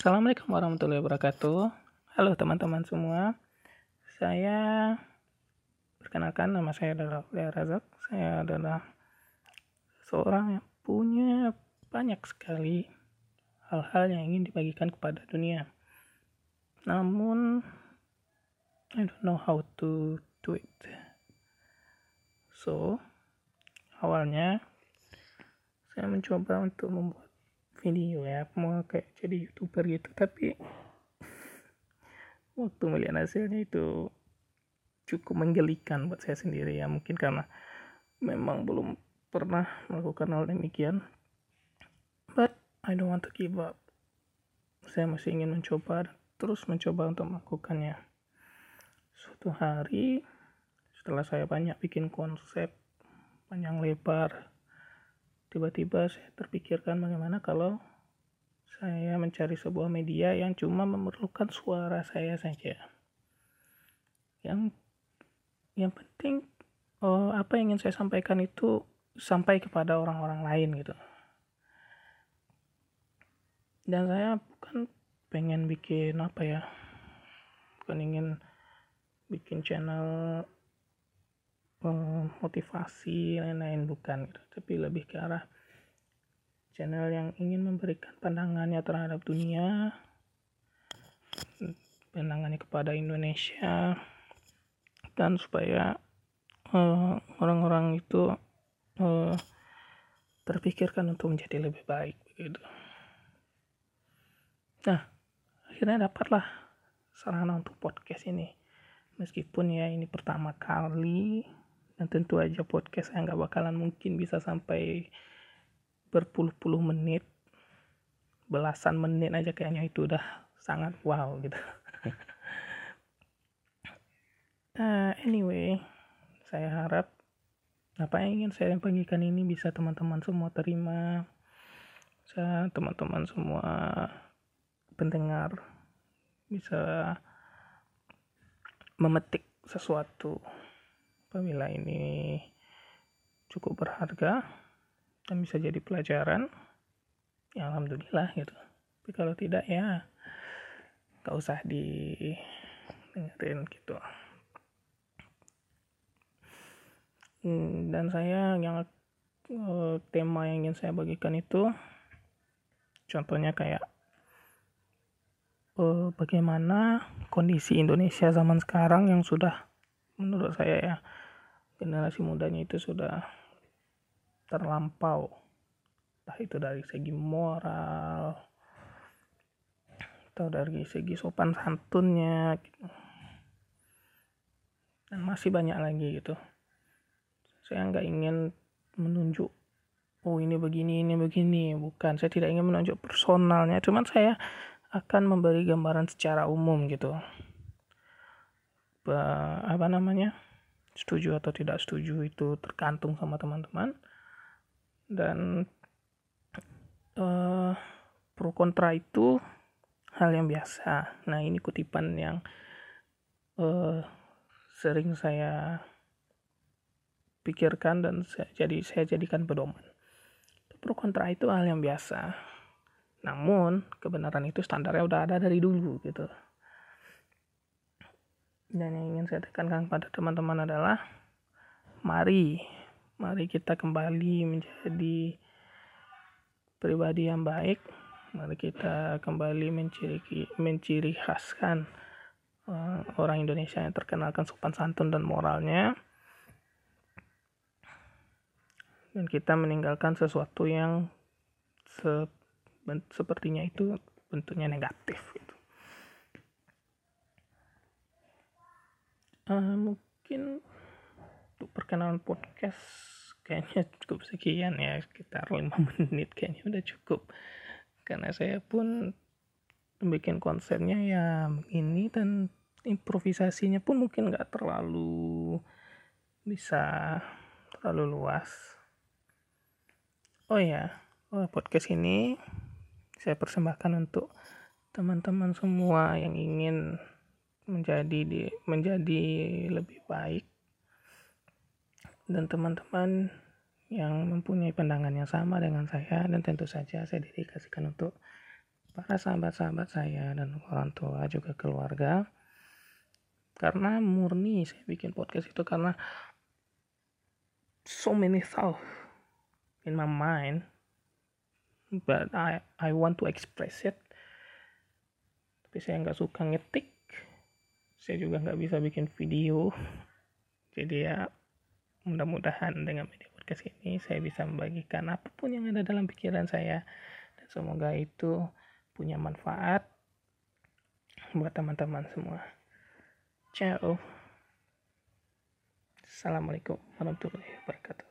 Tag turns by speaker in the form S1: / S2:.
S1: Assalamualaikum warahmatullahi wabarakatuh. Halo teman-teman semua. Saya perkenalkan nama saya adalah Lea Razak. Saya adalah seorang yang punya banyak sekali hal-hal yang ingin dibagikan kepada dunia. Namun I don't know how to do it. So, awalnya saya mencoba untuk membuat video ya mau kayak jadi youtuber gitu. Tapi waktu melihat hasilnya itu cukup menggelikan buat saya sendiri ya. Mungkin karena memang belum pernah melakukan hal demikian. But I don't want to give up. Saya masih ingin mencoba terus mencoba untuk melakukannya. Suatu hari setelah saya banyak bikin konsep panjang lebar tiba-tiba saya terpikirkan bagaimana kalau saya mencari sebuah media yang cuma memerlukan suara saya saja. Yang yang penting oh, apa yang ingin saya sampaikan itu sampai kepada orang-orang lain gitu. Dan saya bukan pengen bikin apa ya, bukan ingin bikin channel motivasi lain-lain bukan gitu. Tapi lebih ke arah channel yang ingin memberikan pandangannya terhadap dunia pandangannya kepada Indonesia dan supaya eh, orang-orang itu uh, terpikirkan untuk menjadi lebih baik begitu. Nah akhirnya dapatlah sarana untuk podcast ini. Meskipun ya ini pertama kali dan tentu aja podcast saya nggak bakalan mungkin bisa sampai berpuluh-puluh menit belasan menit aja kayaknya itu udah sangat wow gitu. Uh, anyway saya harap apa yang ingin saya bagikan ini bisa teman-teman semua terima bisa teman-teman semua pendengar bisa memetik sesuatu apabila ini cukup berharga dan bisa jadi pelajaran. Ya alhamdulillah gitu. Tapi kalau tidak ya gak usah di dengerin gitu. Hmm, dan saya yang eh, tema yang ingin saya bagikan itu contohnya kayak uh, bagaimana kondisi Indonesia zaman sekarang yang sudah menurut saya ya generasi mudanya itu sudah terlampau. Entah itu dari segi moral atau dari segi sopan santunnya gitu. dan masih banyak lagi gitu. Saya nggak ingin menunjuk oh ini begini ini begini. Bukan saya tidak ingin menunjuk personalnya. Cuman saya akan memberi gambaran secara umum gitu. Apa namanya setuju atau tidak setuju itu tergantung sama teman-teman. Dan uh, pro kontra itu hal yang biasa. Nah ini kutipan yang uh, sering saya pikirkan dan saya, jadi saya jadikan pedoman. Pro kontra itu hal yang biasa. Namun kebenaran itu standarnya udah ada dari dulu gitu dan yang ingin saya tekankan kepada teman-teman adalah mari mari kita kembali menjadi pribadi yang baik. Mari kita kembali menciri menciri khaskan uh, orang Indonesia yang terkenalkan sopan santun dan moralnya. Dan kita meninggalkan sesuatu yang se sepertinya itu bentuknya negatif gitu. Uh, mungkin untuk perkenalan podcast kayaknya cukup sekian ya sekitar 5 menit kayaknya udah cukup. Karena saya pun bikin konsepnya ya begini dan improvisasinya pun mungkin nggak terlalu bisa terlalu luas. Oh ya oh, podcast ini saya persembahkan untuk teman-teman semua yang ingin menjadi di, menjadi lebih baik. Dan teman-teman yang mempunyai pandangan yang sama dengan saya dan tentu saja saya dedikasikan untuk para sahabat-sahabat saya dan orang tua juga keluarga. Karena murni saya bikin podcast itu karena so many thoughts in my mind but I I want to express it. Tapi saya nggak suka ngetik saya juga nggak bisa bikin video. Jadi ya mudah-mudahan dengan media podcast ini saya bisa membagikan apa pun yang ada dalam pikiran saya. Dan semoga itu punya manfaat buat teman-teman semua. Ciao. Assalamualaikum warahmatullahi wabarakatuh